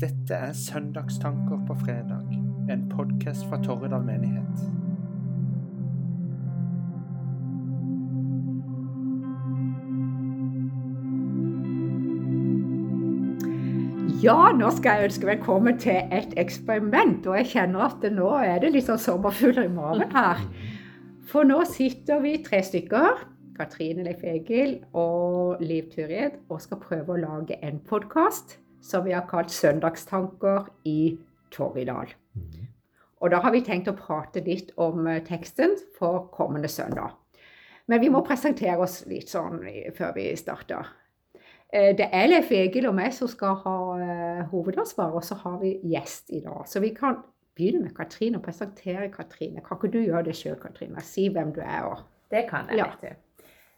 Dette er Søndagstanker på fredag, en podkast fra Torredal menighet. Ja, nå skal jeg ønske velkommen til et eksperiment. Og jeg kjenner at nå er det litt sånn sommerfugler i magen her. For nå sitter vi tre stykker, Katrine Leif Egil og Liv Turid, og skal prøve å lage en podkast som vi har kalt 'Søndagstanker i Torridal'. Og da har vi tenkt å prate litt om eh, teksten for kommende søndag. Men vi må presentere oss litt sånn før vi starter. Eh, Det er Leif Egil og meg som skal ha eh, hovedansvaret, og så har vi gjest i dag. Så vi kan begynne med Katrine og presentere Katrine. Kan ikke du gjøre det sjøl, Katrine? Si hvem du er. Og... Det kan jeg, Ja. vet du.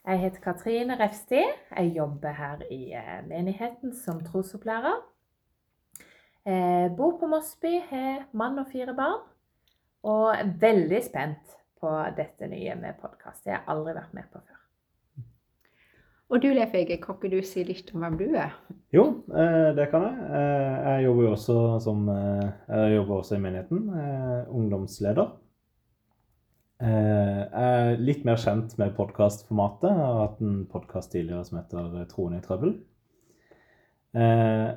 Jeg heter Katrine Refsti. Jeg jobber her i eh, menigheten som trosopplærer. Jeg bor på Mosby, har mann og fire barn. Og er veldig spent på dette nye med podkast. Det har jeg aldri vært med på før. og du, Leif Ege, kan ikke du si litt om hvem du er? Jo, eh, det kan jeg. Eh, Jeg jobber jo også som eh, Jeg jobber også i menigheten. eh, Ungdomsleder. Eh, Jeg er litt mer kjent med podkastformatet. Jeg har hatt en podkast tidligere som heter Troen i trøbbel. Eh,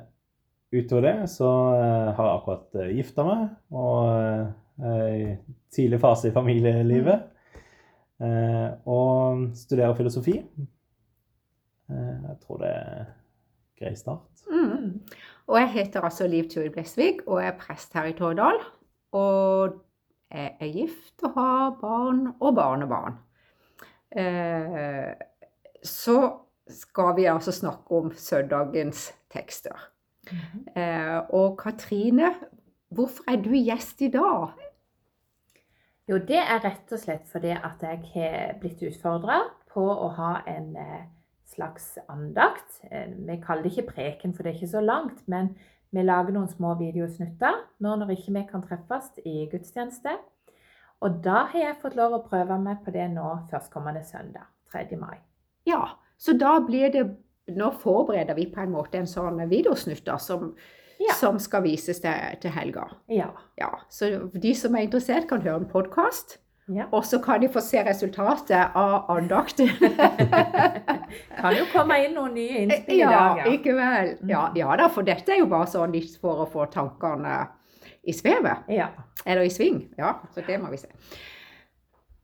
Utover det så eh, har jeg akkurat gifta meg og er i tidlig fase i familielivet. Og studerer filosofi. Jeg tror det er grei start. Mm. Og jeg heter altså Liv Turid Blesvig og er prest her i Tårdal. Og er gift og har barn og barnebarn. Eh, så skal vi altså snakke om søndagens tekster. Eh, og Katrine, hvorfor er du gjest i dag? Jo, det er rett og slett fordi at jeg har blitt utfordra på å ha en eh, slags andakt. Vi kaller det ikke preken, for det er ikke så langt, men vi lager noen små videosnutter nå når ikke vi kan treffes i gudstjeneste. Og da har jeg fått lov å prøve meg på det nå førstkommende søndag, 3. mai. Ja, så da blir det Nå forbereder vi på en måte en sånn videosnutter som, Ja. som skal vises til, til helga. Ja. Ja, så de som er interessert, kan høre en podkast. Ja. Og så kan de få se resultatet av andakten. Kan jo komme inn noen nye innspill i dag, ja. ikke vel. Ja, ja da, for dette er jo bare sånn litt for å få tankene i svevet. Ja. Eller i sving. Ja, så det må vi se.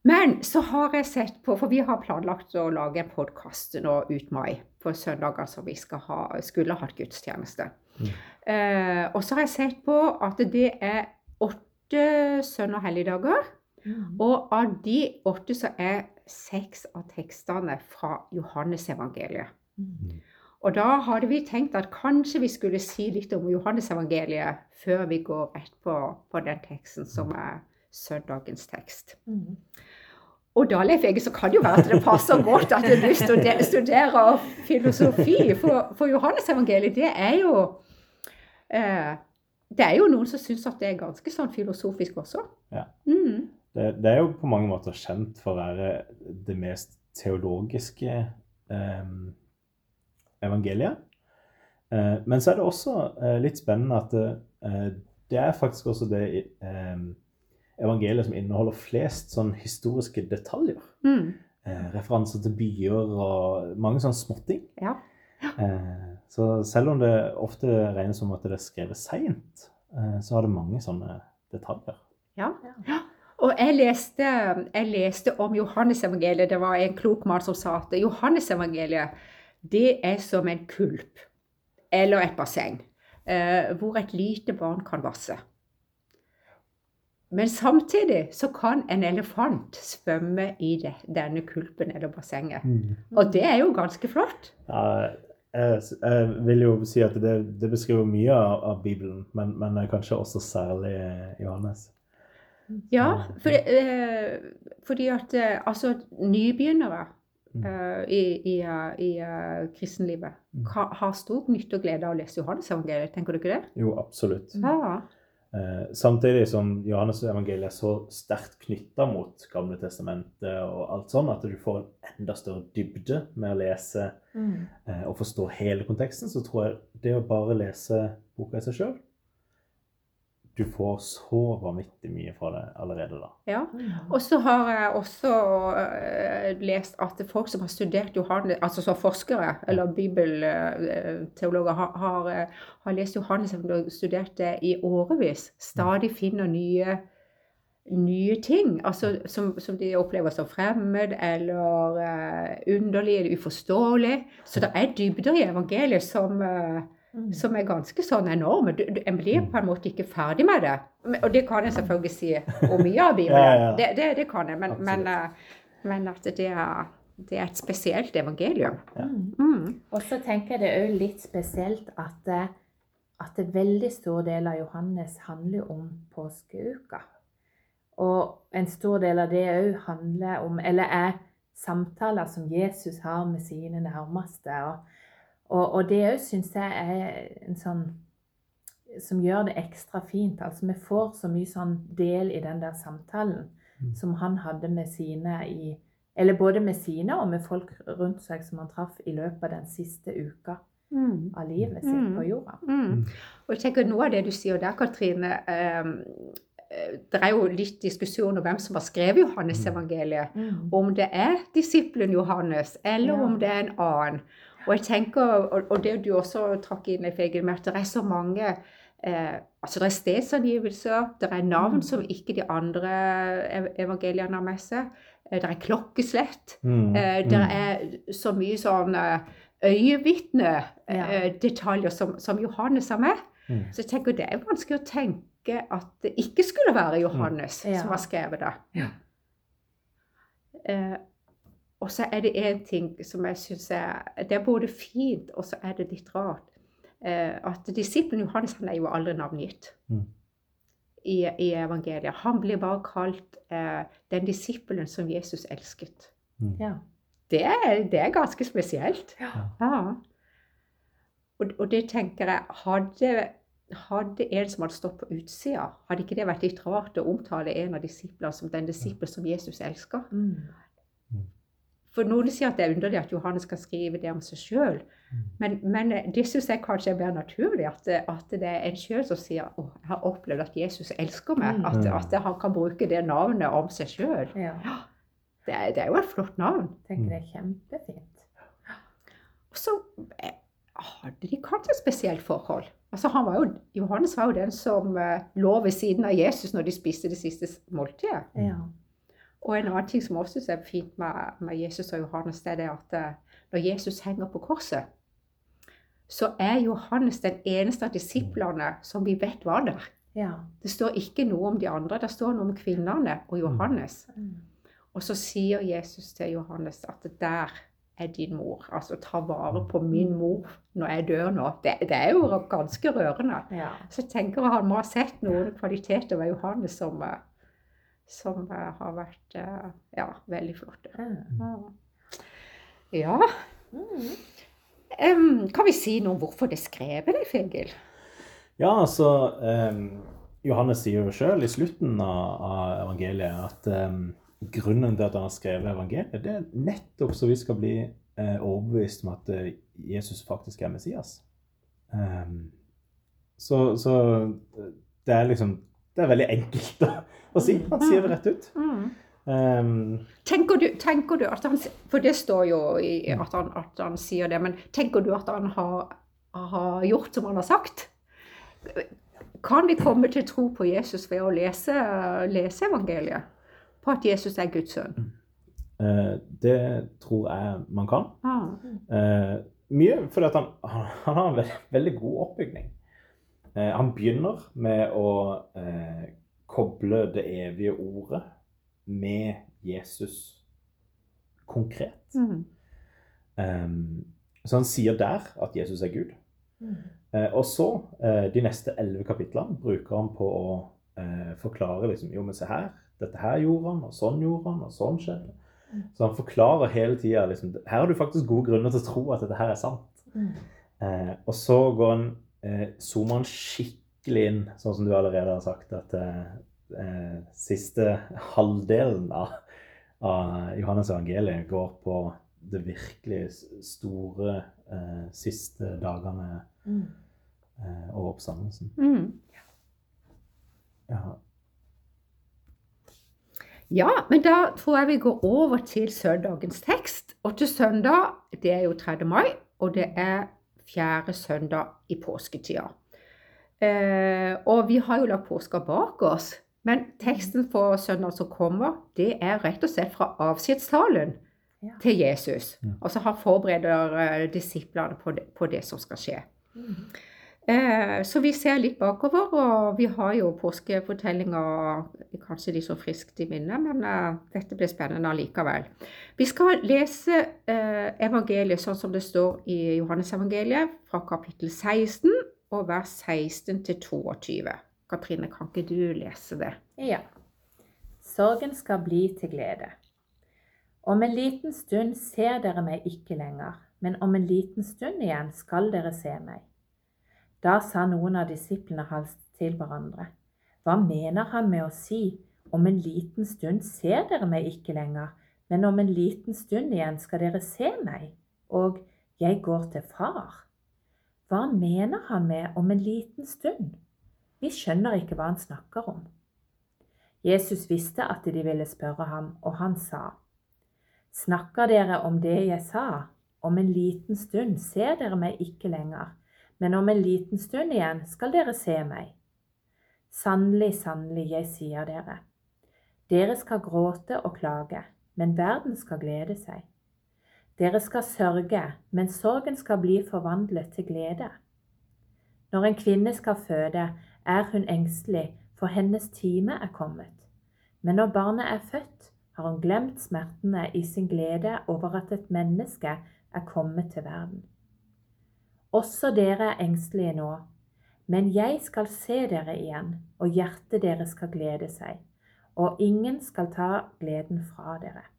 Men så har jeg sett på, for vi har planlagt å lage en podkast nå ut mai, på søndager som vi skal ha, skulle hatt gudstjeneste. Mm. Eh, og så har jeg sett på at det er åtte sønn- og helligdager. Mm. Og av de åtte så er seks av tekstene fra Johannesevangeliet. Mm. Og da hadde vi tenkt at kanskje vi skulle si litt om Johannesevangeliet før vi går rett på, på den teksten som er søndagens tekst. Mm. Og da, Leif Ege, så kan det jo være at det passer godt at du studerer, studerer filosofi. For, for Johannesevangeliet, det er jo eh, Det er jo noen som syns at det er ganske sånn filosofisk også. Ja. Mm. Det, det er jo på mange måter kjent for å være det mest teologiske eh, evangeliet. Eh, men så er det også eh, litt spennende at det, eh, det er faktisk også det eh, evangeliet som inneholder flest sånn historiske detaljer. Mm. Eh, referanser til byer og mange sånne småting. Ja. Eh, så selv om det ofte regnes som at det er skrevet seint, eh, så har det mange sånne detaljer. Ja, Ja. Og jeg leste, jeg leste om Johannesevangeliet. Det var en klok mann som sa at Johannesevangeliet det er som en kulp eller et basseng eh, hvor et lite barn kan vasse. Men samtidig så kan en elefant svømme i det, denne kulpen eller bassenget. Og det er jo ganske flott. Ja, jeg, jeg vil jo si at det, det beskriver mye av, av Bibelen, men, men kanskje også særlig Johannes. Ja, for, eh, fordi at eh, altså nybegynnere Uh, i, i, uh, i uh, kristenlivet ha, har stor nytte og glede av å lese Johannes-evangeliet, Tenker du ikke det? Jo, absolutt. Ja. Samtidig som Johannes evangeliet er så sterkt knytta mot Gamle testamentet og alt sånn, at du får en enda større dybde med å lese Mm. og forstå hele konteksten, så tror jeg det å bare lese boka i seg sjøl du får så vanvittig mye fra det allerede da. Ja. Mm. Og så har jeg også eh, lest at folk som har studert Johannes, altså som forskere eller bibelteologer, har, har, eh, har lest Johannes og studert det i årevis, stadig finner nye, nye ting altså, som, som de opplever som fremmed eller uh, underlig eller uforståelig. Så det er dybder i evangeliet som eh, Mm. som er ganske sånn enorme. Du, du, en blir på en måte ikke ferdig med det. Og det kan jeg selvfølgelig si om mye av Bibelen. Ja, ja. Det, det, det kan jeg, men, men, eh, men at det er, det er et spesielt evangelium. Ja. Mm. Og så tenker jeg det òg litt spesielt at, at en veldig stor del av Johannes handler om påskeuka. Og en stor del av det òg handler om, eller er samtaler som Jesus har med sine nærmeste. Og, og, og det òg syns jeg er en sånn som gjør det ekstra fint. Altså vi får så mye sånn del i den der samtalen Mm. som han hadde med sine i Eller både med sine og med folk rundt seg som han traff i løpet av den siste uka Mm. av livet sitt Mm. på jorda. Mm. Og jeg tenker Noe av det du sier der, Katrine eh, eh, Det er jo litt diskusjon om hvem som har skrevet Johannes-evangeliet. Om det er disippelen Johannes, eller Ja. om det er en annen. Og jeg tenker, og, det du også trakk inn, Leif Egil, med at det er så mange eh, altså Det er stedsangivelser, det er navn Mm. som ikke de andre evangeliene har med seg. eh, Det er klokkeslett. Mm. Eh, Det er så mye sånn eh, øyevitnedetaljer som, som Johannes har med. Mm. Så jeg tenker det er vanskelig å tenke at det ikke skulle være Johannes Ja. som har skrevet det. Ja. Eh, og så er det én ting som jeg syns er Det er både fint, og så er det litt rart. Eh, at disippelen Johannes han er jo aldri navngitt Mm. i, i evangeliet. Han blir bare kalt eh, den disippelen som Jesus elsket. Mm. Ja. Det er, det er ganske spesielt. Ja. Ja. Og, og det tenker jeg hadde, hadde en som hadde stått på utsida, hadde ikke det vært litt rart å omtale en av disiplene som den disippel som Jesus elsker? Mm. For noen sier at det er underlig at Johannes kan skrive det om seg sjøl, men, men det syns jeg kanskje er mer naturlig. At, at det er en sjøl som sier å, jeg har opplevd at Jesus elsker meg. Mm. At, at han kan bruke det navnet om seg sjøl. ja. Det, det er jo et flott navn. Jeg tenker det er kjempefint. Og så eh, hadde de kanskje et spesielt forhold. Altså han var jo, Johannes var jo den som eh, lå ved siden av Jesus når de spiste det siste måltidet. Ja. Og en annen ting som også er fint med, med Jesus og Johannes, det er at eh, når Jesus henger på korset, så er Johannes den eneste av disiplene som vi vet var der. ja. Det står ikke noe om de andre, det står noe om kvinnene og Johannes. Mm. Og så sier Jesus til Johannes at der er din mor. Altså ta vare på min mor når jeg dør nå. Det, det er jo ganske rørende. ja. Så jeg tenker han må ha sett noen kvaliteter ved Johannes som, eh, som eh, har vært eh, ja, veldig flotte. Ja. Ja. Mm. Em, kan vi si noe om hvorfor det er skrevet, Leif Egil? Ja, altså um, Johannes sier jo sjøl i slutten av, av evangeliet at um, grunnen til at han har skrevet evangeliet, det er nettopp så vi skal bli uh, overbevist om at uh, Jesus faktisk er Messias. Ehm, så, så det er liksom Det er veldig enkelt å, å si. Han sier det rett ut. Um, Tenker du, tenker du at han For det står jo at han, at han sier det, men tenker du at han har, har gjort som han har sagt? Kan vi komme til tro på Jesus ved å lese, lese evangeliet? På at Jesus er Guds sønn? Uh, det tror jeg man kan. Eh, mye fordi han, han, han har en veldig, veldig god oppbygning. Uh, han begynner med å koble det evige ordet med Jesus konkret. Mm. Um, så han sier der at Jesus er Gud. Mm. Uh, og så, uh, de neste elleve kapitlene, bruker han på å uh, forklare liksom, jo, men se her, dette her gjorde han, og sånn gjorde han, og sånn skjedde. Mm. Så han forklarer hele tida liksom, her har du faktisk gode grunner til å tro at dette her er sant. Mm. Eh, og så går han, zoomer han skikkelig inn, sånn som du allerede har sagt, at eh, eh, siste halvdelen av, av Johannes evangeliet går på det virkelig store eh, siste dagene Mm. eh, og oppstandelsen. Mm. Ja. Ja, men da tror jeg vi går over til søndagens tekst. Og til søndag, det er jo 3. mai, og det er fjerde søndag i påsketida. Eh, og vi har jo lagt påska bak oss. Men teksten for søndag som kommer, det er rett og slett fra avskjedstalen Ja. til Jesus. Ja. Og så han forbereder eh, disiplene på det, på det som skal skje. Mm. Eh, så vi ser litt bakover, og vi har jo påskefortellinger kanskje litt så friskt i minnet, men eh, dette blir spennende allikevel. Vi skal lese eh, evangeliet sånn som det står i Johannesevangeliet, fra kapittel 16 og vers 16 til 22. Katrine, kan ikke du lese det? Ja. Sorgen skal bli til glede. Om en liten stund ser dere meg ikke lenger, men om en liten stund igjen skal dere se meg. Da sa noen av disiplene hans til hverandre, hva mener han med å si, om en liten stund ser dere meg ikke lenger, men om en liten stund igjen skal dere se meg, og jeg går til far? Hva mener han med om en liten stund? Vi skjønner ikke hva han snakker om. Jesus visste at de ville spørre ham, og han sa, Snakker dere om det jeg sa? Om en liten stund ser dere meg ikke lenger, men om en liten stund igjen skal dere se meg. Sannelig, sannelig, jeg sier dere, dere skal gråte og klage, men verden skal glede seg. Dere skal sørge, men sorgen skal bli forvandlet til glede. Når en kvinne skal føde, er hun engstelig, for hennes time er kommet. Men når barnet er født, har hun glemt smertene i sin glede over at et menneske er kommet til verden. Også dere er engstelige nå, men jeg skal se dere igjen, og hjertet deres skal glede seg, og ingen skal ta gleden fra dere.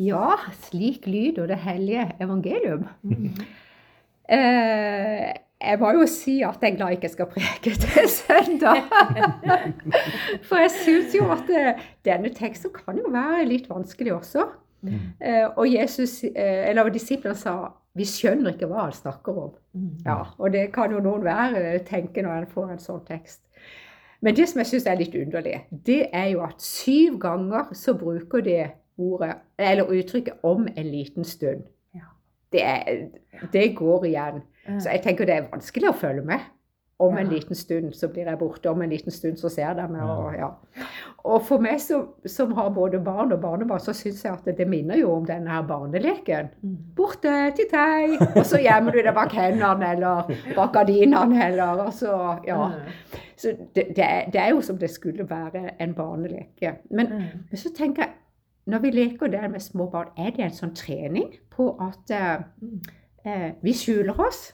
Ja, slik lyder det hellige evangelium. Eh, jeg må jo si at jeg er glad jeg ikke skal preke til søndag. For jeg syns jo at eh, denne teksten kan jo være litt vanskelig også. Mm. Eh, og Jesus, eh, eller disiplene sa vi skjønner ikke hva han snakker om. Ja, Og det kan jo noen være, tenke når en får en sånn tekst. Men det som jeg syns er litt underlig, det er jo at syv ganger så bruker de ordet, eller uttrykket 'om en liten stund'. Ja. Det, er, det går igjen. Så jeg tenker det er vanskelig å følge med. Om en liten stund så blir jeg borte, om en liten stund så ser de meg. Og, ja. og for meg som, som har både barn og barnebarn, så syns jeg at det minner jo om denne her barneleken. Mm. Borte til deg, og så gjemmer du deg bak hendene eller bak gardinene eller og så, ja. Så det, det, er, det er jo som det skulle være en barneleke. Men, Mm. men så tenker jeg, når vi leker der med små barn, er det en sånn trening på at eh, Mm. eh, vi skjuler oss?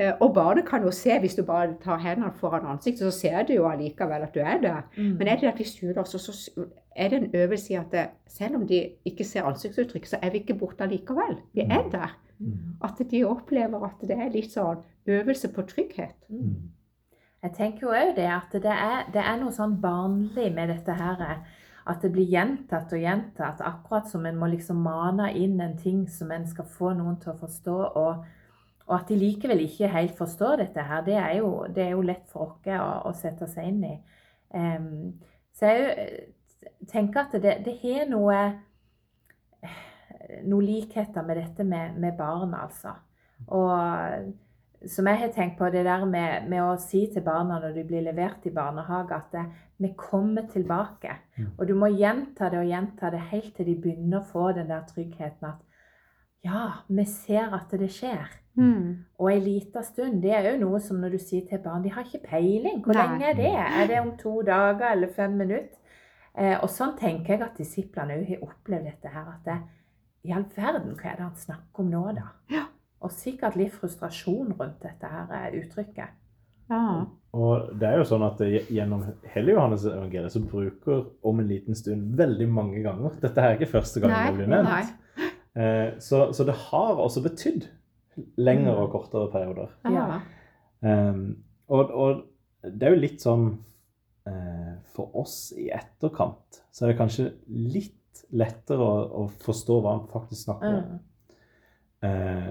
Eh, og barnet kan jo se, hvis du bare tar hendene foran ansiktet, så ser du jo allikevel at du er der. Mm. Men er det at vi skjuler oss, så er det en øvelse i at det, selv om de ikke ser ansiktsuttrykk, så er vi ikke borte allikevel. Vi er der. Mm. At de opplever at det er litt sånn øvelse på trygghet. Mm. Jeg tenker jo òg det at det er, det er noe sånn barnlig med dette her. At det blir gjentatt og gjentatt, akkurat som en må liksom mane inn en ting som en skal få noen til å forstå. Og, og at de likevel ikke helt forstår dette her, det er jo, det er jo lett for oss å, å sette seg inn i. Um, så jeg tenker at det, det har noe noen likheter med dette med, med barn, altså. Og som jeg har tenkt på, det der med, med å si til barna når de blir levert i barnehage, at det, vi kommer tilbake. Mm. Og du må gjenta det og gjenta det helt til de begynner å få den der tryggheten at ja, vi ser at det skjer. Og ei lita stund, det er jo noe som når du sier til barn, de har ikke peiling. Hvor Nei. lenge er det? Er det om to dager eller fem minutter? Eh, og sånn tenker jeg at disiplene òg har opplevd dette her. At det, i all verden, hva er det han snakker om nå, da? Ja. Og sikkert litt frustrasjon rundt dette her eh, uttrykket. Ja. Og det er jo sånn at gjennom hele Johannes evangeliet så bruker om en liten stund veldig mange ganger. Dette her er ikke første gang det blir nevnt. Eh, så, så det har også betydd lengre og kortere perioder. Ja. Um, og, og det er jo litt sånn uh, For oss i etterkant så er det kanskje litt lettere å, å forstå hva han faktisk snakker om. Mm. Eh,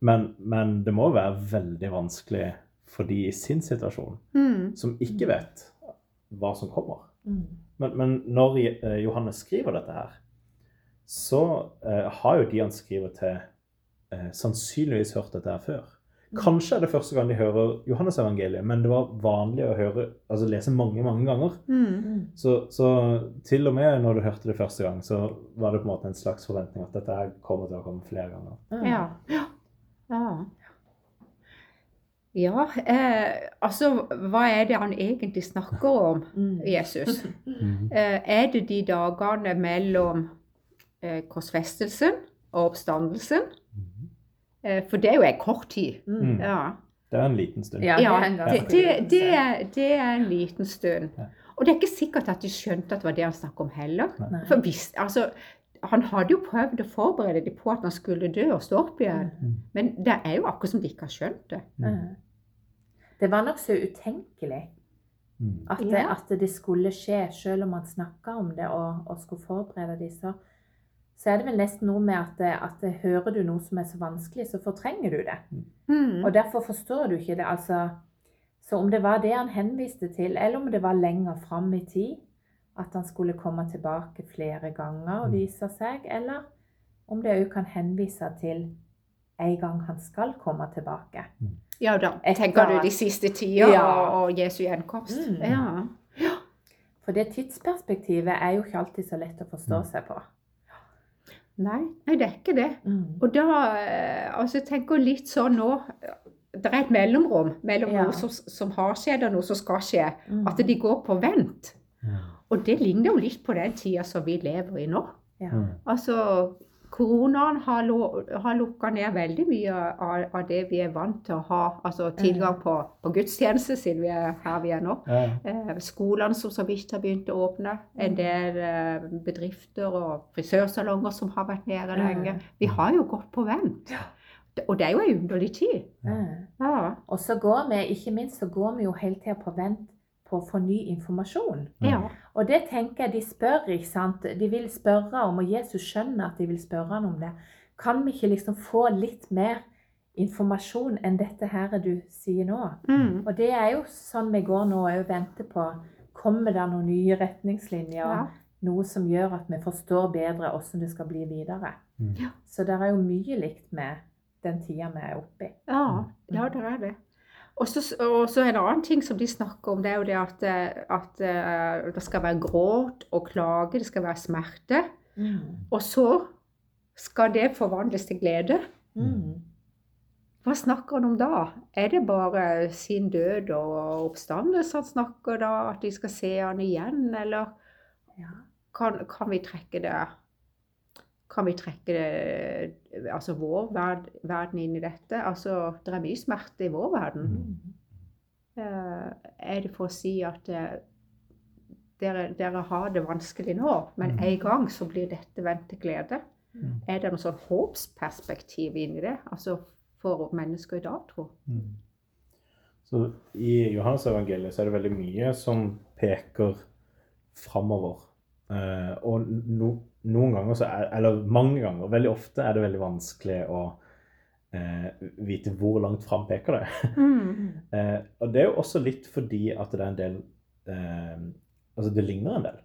men, men det må være veldig vanskelig for de i sin situasjon, Mm. som ikke vet hva som kommer. Mm. Men, men når eh, Johannes skriver dette her, så eh, har jo de han skriver til, eh, sannsynligvis hørt dette her før. Kanskje er det første gang de hører Johannes-evangeliet, men det var vanlig å høre, altså lese mange mange ganger. Mm. Mm. Så, så til og med når du hørte det første gang, så var det på en måte en slags forventning at dette her kommer til å komme flere ganger. Mm. Ja. Ja. Ja, eh, altså hva er det han egentlig snakker om, Mm. Jesus? Eh, er det de dagene mellom eh, korsfestelsen og oppstandelsen? Eh, for det er jo en kort tid. Mm. Ja. Det er en liten stund. Ja, det er det, det, er, det er en liten stund. Ja. Og det er ikke sikkert at de skjønte at det var det han snakket om heller. Nei. For hvis, altså, han hadde jo prøvd å forberede dem på at han skulle dø og stå opp igjen. Mm. Men det er jo akkurat som de ikke har skjønt det. Mm. Det var nokså utenkelig Mm. at, det, Ja. at det skulle skje, selv om man snakka om det og, og skulle forberede dem. så, så er det vel nesten noe med at, det, at det, hører du noe som er så vanskelig, så fortrenger du det. Mm. Og derfor forstår du ikke det. altså Så om det var det han henviste til, eller om det var lenger fram i tid, at han skulle komme tilbake flere ganger og Mm. vise seg, eller om det òg kan henvise til en gang han skal komme tilbake. Ja da, tenker du de siste tida Ja. og, Jesu gjenkomst? Mm. Ja. For det tidsperspektivet er jo ikke alltid så lett å forstå Mm. seg på. Nei, nei, det er ikke det. Og da eh, altså jeg tenker litt sånn nå Det er et mellomrom mellom Ja. noe som, som har skjedd og noe som skal skje. Mm. At de går på vent. Mm. Og det ligner jo litt på den tida som vi lever i nå. Ja. Mm. Altså, koronaen har, lo- har lukka ned veldig mye av, av det vi er vant til å ha. Altså tilgang på, på gudstjeneste, siden vi er her vi er nå. Ja. Eh, skolene som så vidt har begynt å åpne. En del eh, bedrifter og frisørsalonger som har vært nede lenge. Vi har jo gått på vent. Og det er jo en underlig tid. Mm. Ja. Og så går vi, ikke minst så går vi jo hele tida på vent på å få ny informasjon. ja. Og det tenker jeg de spør, ikke sant. De vil spørre om, og Jesus skjønner at de vil spørre han om det. Kan vi ikke liksom få litt mer informasjon enn dette her du sier nå? Mm. Og det er jo sånn vi går nå og venter på. Kommer det noen nye retningslinjer? Ja. Noe som gjør at vi forstår bedre hvordan det skal bli videre. Mm. Ja. Så det er jo mye likt med den tida vi er oppe i. Ja, ja, det er det. Og så en annen ting som de snakker om, det er jo det at, eh, at eh, det skal være gråt og klage, det skal være smerte. Og så skal det forvandles til glede. Mm. Hva snakker han om da? Er det bare sin død og oppstandelse han snakker da? At de skal se han igjen, eller Ja. kan, kan vi trekke det Kan vi trekke det, altså vår verd, verden inn i dette? Altså, det er mye smerte i vår verden. Mm. Eh, er det for å si at eh, dere, dere har det vanskelig nå, men Mm. en gang så blir dette vendt til glede? Mm. Er det noe sånn håpsperspektiv inni det? Altså for mennesker i dag, tro? Mm. Så I Johannes evangeliet så er det veldig mye som peker framover. Eh, og no, noen ganger, så er, eller mange ganger, veldig ofte er det veldig vanskelig å eh, vite hvor langt fram peker det. Eh, og det er jo også litt fordi at det er en del eh, Altså, det ligner en del.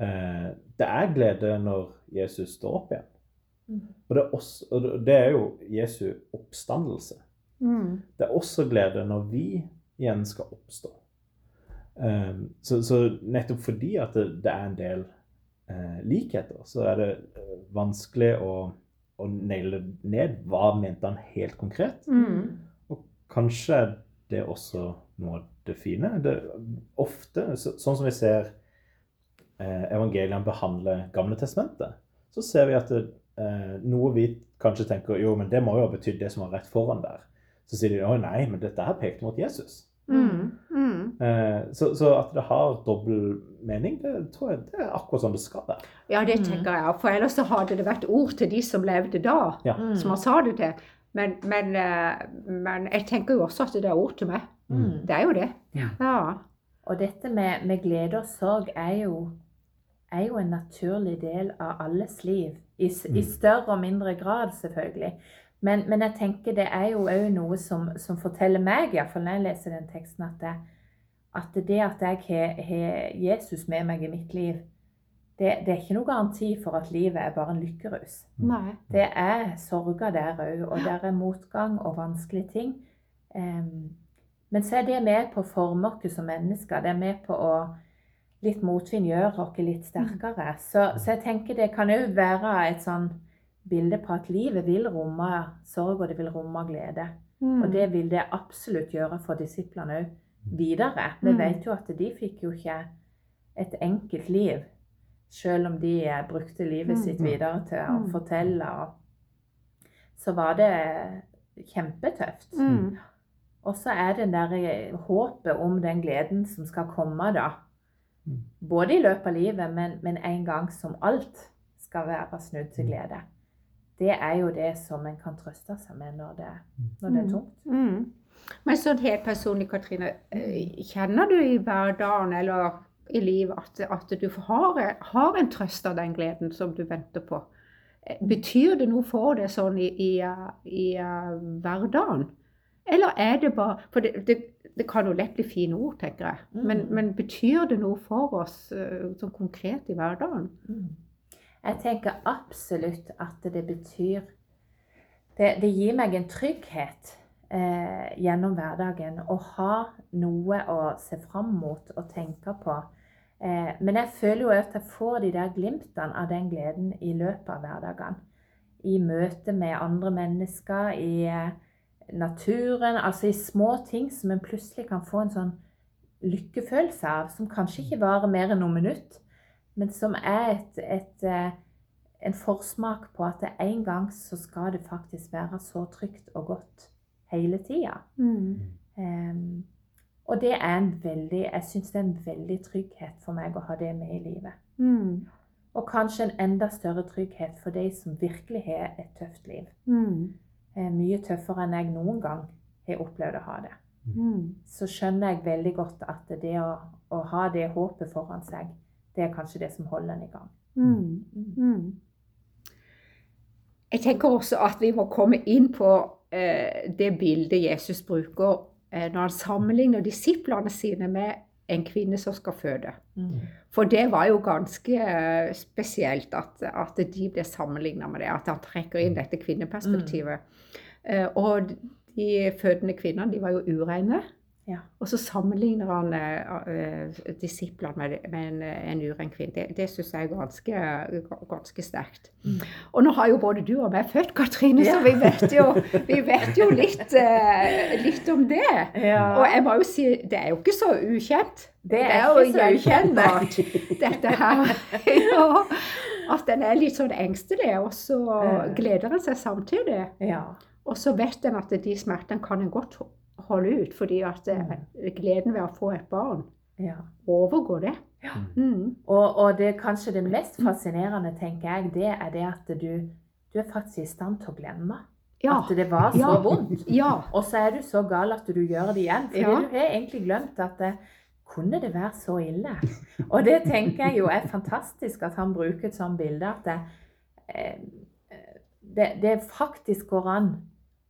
Eh, det er glede når Jesus står opp igjen. Mm. Og det også, og det- det er jo Jesu oppstandelse. Mm. Det er også glede når vi igjen skal oppstå. Um, så, så nettopp fordi at det, det er en del uh, likheter, så er det uh, vanskelig å, å naile ned hva mente han helt konkret. Mm. Og kanskje er det også noe av det fine. Det, ofte, så, sånn som vi ser eh, evangeliene behandle Gamle testamentet, så ser vi at det, eh, noe vi kanskje tenker jo, men det må jo ha betydd det som var rett foran der. Så sier de å nei, men dette her pekte mot Jesus. Mm. Mm. Eh, så, så at det har dobbel mening, det tror jeg det er akkurat sånn det skal være. Ja, det Mm. tenker jeg. For ellers så hadde det vært ord til de som levde da, Ja. Mm. som han sa det til. Men, men, eh, men jeg tenker jo også at det er ord til meg. Mm. Det er jo det. Ja. Ja. Og dette med, med glede og sorg er jo, er jo en naturlig del av alles liv. I, mm. I Mm. større og mindre grad, selvfølgelig. Men, men jeg tenker det er jo òg noe som, som forteller meg, iallfall når jeg leser den teksten, at det, at det at jeg har, har Jesus med meg i mitt liv, det, det er ikke noe garanti for at livet er bare en lykkerus. Nei. Det er sorger der òg, og der er motgang og vanskelige ting. Um, men så er det med på å forme oss som mennesker. Det er med på å Litt motvind gjør oss litt sterkere. Så, så jeg tenker det kan òg være et sånn bilde på at livet vil romme sorg, og det vil romme glede. Mm. Og det vil det absolutt gjøre for disiplene òg videre. Vi Mm. vet jo at de fikk jo ikke et enkelt liv, selv om de eh, brukte livet Mm. sitt videre til å Mm. fortelle. Og så var det kjempetøft. Mm. Og så er det der eh, håpet om den gleden som skal komme, da. Mm. Både i løpet av livet, men, men en gang som alt skal være snudd til glede. Det er jo det som en kan trøste seg med når det, når det er Mm. tungt. Mm. Men sånn helt personlig, Katrine. eh, Kjenner du i hverdagen eller i livet at, at du har, har en trøst av den gleden som du venter på? Eh, Betyr det noe for deg sånn i, i, i uh, hverdagen? Eller er det bare For det, det, det kan jo lett bli fine ord, tenker jeg. Men, Mm. men betyr det noe for oss sånn konkret i hverdagen? Mm. Jeg tenker absolutt at det betyr Det, det gir meg en trygghet eh, gjennom hverdagen å ha noe å se fram mot og tenke på. Eh, men jeg føler jo at jeg får de der glimtene av den gleden i løpet av hverdagen. I møte med andre mennesker, i eh, naturen, altså i små ting som en plutselig kan få en sånn lykkefølelse av, som kanskje ikke varer mer enn noen minutter, men som er et, et, eh, en forsmak på at en gang så skal det faktisk være så trygt og godt hele tida. Mm. Um, og det er en veldig, jeg syns det er en veldig trygghet for meg å ha det med i livet. Mm. Og kanskje en enda større trygghet for de som virkelig har et tøft liv. Mm. Eh, mye tøffere enn jeg noen gang har opplevd å ha det. Mm. Så skjønner jeg veldig godt at det å, å ha det håpet foran seg, det er kanskje det som holder en i gang. Mm. Mm. Mm. Jeg tenker også at vi må komme inn på det bildet Jesus bruker eh, når han sammenligner disiplene sine med en kvinne som skal føde. Mm. For det var jo ganske eh, spesielt at, at de ble sammenligna med det. At han trekker inn dette kvinneperspektivet. Mm. og de fødende kvinnene de var jo ureine. Ja. Og så sammenligner han eh, eh, disiplene med, med en, en uren kvinne. Det, det syns jeg er ganske, ganske sterkt. Mm. Og nå har jo både du og meg født, Katrine, så vi vet jo, vi vet jo litt, eh, litt om det. Ja. Og jeg må jo si, det er jo ikke så ukjent. Det er ikke så gjenkjennbart, dette her. Ja, at en er litt sånn engstelig, og så gleder en seg samtidig. ja. Og så vet en at de smertene kan en godt holde ut, fordi at eh, gleden ved å få et barn ja. overgår det. Ja. Mm. Og, og det kanskje det mest fascinerende, tenker jeg, det er det at du, du er faktisk i stand til å glemme Ja. at det var så Ja. vondt. Ja. Og så er du så gal at du gjør det igjen. Fordi Ja. du har egentlig glemt at det, kunne det være så ille? Og det tenker jeg jo er fantastisk at han bruker et sånt bilde. At det, eh, det, det faktisk går an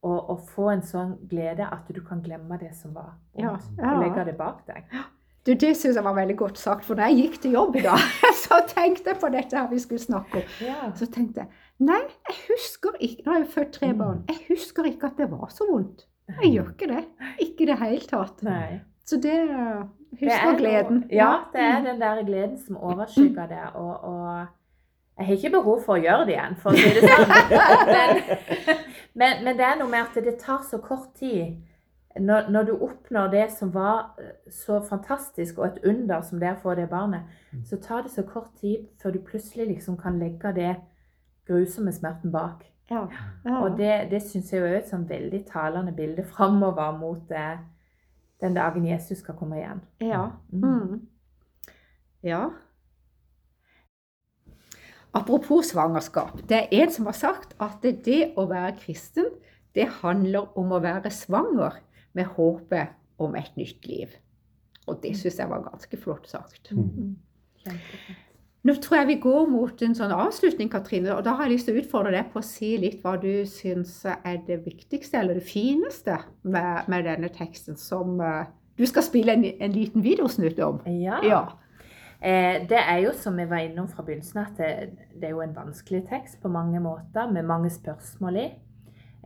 å, og, få en sånn glede at du kan glemme det som var vondt. Ja. Ja. Og legge det bak deg. Du, det syns jeg var veldig godt sagt, for da jeg gikk til jobb i dag, så tenkte jeg på dette her vi skulle snakke om. Ja. Så tenkte jeg nei, jeg husker ikke Nå har jeg født tre Mm. barn. Jeg husker ikke at det var så vondt. Jeg gjør ikke det. Ikke i det hele tatt. Nei. Så det husker Det Husker er gleden. noe- Ja, det er den der gleden som overskygger det. Og, og jeg har ikke behov for å gjøre det igjen, for å si det sånn. Men, men, men det er noe med at det tar så kort tid. Når, når du oppnår det som var eh, så fantastisk og et under som det er for det barnet, så tar det så kort tid før du plutselig liksom kan legge det grusomme smerten bak. Ja. ja. Og det, det syns jeg jo er et sånn veldig talende bilde framover mot eh, den dagen Jesus skal komme igjen. Ja. Mm. Mm. ja. Apropos svangerskap. Det er en som har sagt at det, det å være kristen, det handler om å være svanger med håpet om et nytt liv. Og det syns jeg var ganske flott sagt. Mm. Nå tror jeg vi går mot en sånn avslutning, Katrine. Og da har jeg lyst til å utfordre deg på å si litt hva du syns er det viktigste eller det fineste med, med denne teksten, som uh, du skal spille en, en liten videosnutt om. Ja. Ja. Eh, det er jo som vi var innom fra begynnelsen, at det, det er jo en vanskelig tekst på mange måter, med mange spørsmål i.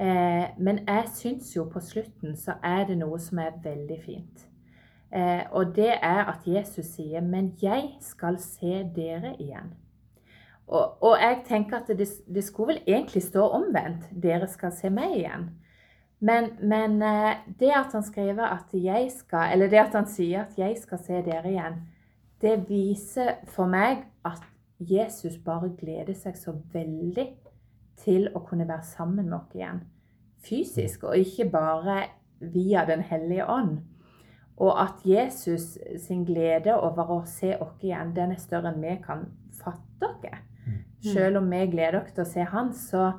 Eh, men jeg syns jo på slutten så er det noe som er veldig fint. Eh, og det er at Jesus sier 'Men jeg skal se dere igjen'. Og, og jeg tenker at det, det, skulle vel egentlig stå omvendt. 'Dere skal se meg igjen'. Men, men det at han skriver at jeg skal, eller det at han sier at 'jeg skal se dere igjen', det viser for meg at Jesus bare gleder seg så veldig til å kunne være sammen med oss igjen. Fysisk, og ikke bare via Den hellige ånd. Og at Jesus sin glede over å se oss igjen, den er større enn vi kan fatte oss. Selv om vi gleder oss til å se han, så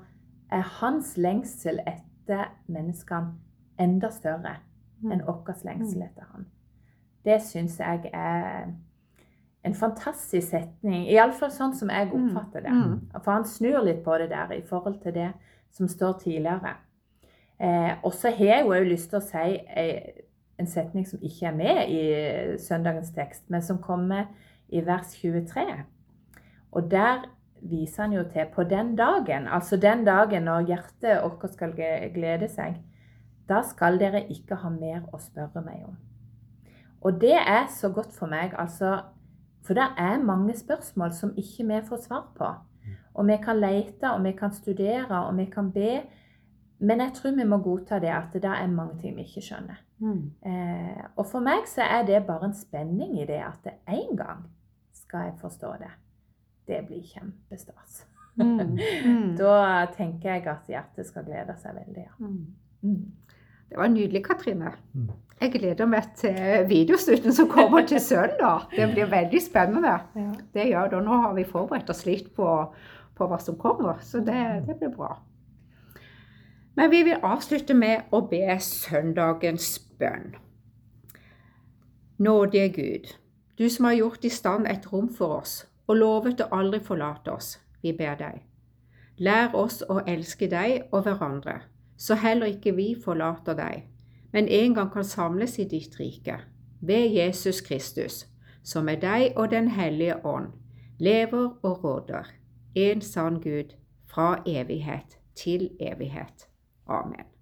er hans lengsel etter menneskene enda større enn vår lengsel etter han. Det syns jeg er en fantastisk setning. Iallfall sånn som jeg oppfatter det. Mm. For han snur litt på det der i forhold til det som står tidligere. Eh, og så har jeg jo lyst til å si eh, en setning som ikke er med i søndagens tekst, men som kommer i vers 23. Og der viser han jo til på den dagen, altså den dagen når hjertet vårt skal glede seg, da skal dere ikke ha mer å spørre meg om. Og det er så godt for meg, altså For det er mange spørsmål som ikke vi får svar på. Og vi kan lete, og vi kan studere, og vi kan be. Men jeg tror vi må godta det at det er mange ting vi ikke skjønner. Mm. Eh, og for meg så er det bare en spenning i det at en gang skal jeg forstå det. Det blir kjempestas. Mm. Mm. Da tenker jeg at hjertet skal glede seg veldig. Ja. Det var nydelig, Katrine. Mm. Jeg gleder meg til videostudien som kommer til søndag. Det blir veldig spennende. Ja. Det gjør det. Nå har vi forberedt oss litt på, på hva som kommer, så det, det blir bra. Men vi vil avslutte med å be søndagens bønn. Nådige Gud, du som har gjort i stand et rom for oss og lovet å aldri forlate oss, vi ber deg. Lær oss å elske deg og hverandre, så heller ikke vi forlater deg, men en gang kan samles i ditt rike, ved Jesus Kristus, som med deg og Den hellige ånd lever og råder, en sann Gud, fra evighet til evighet. Amen.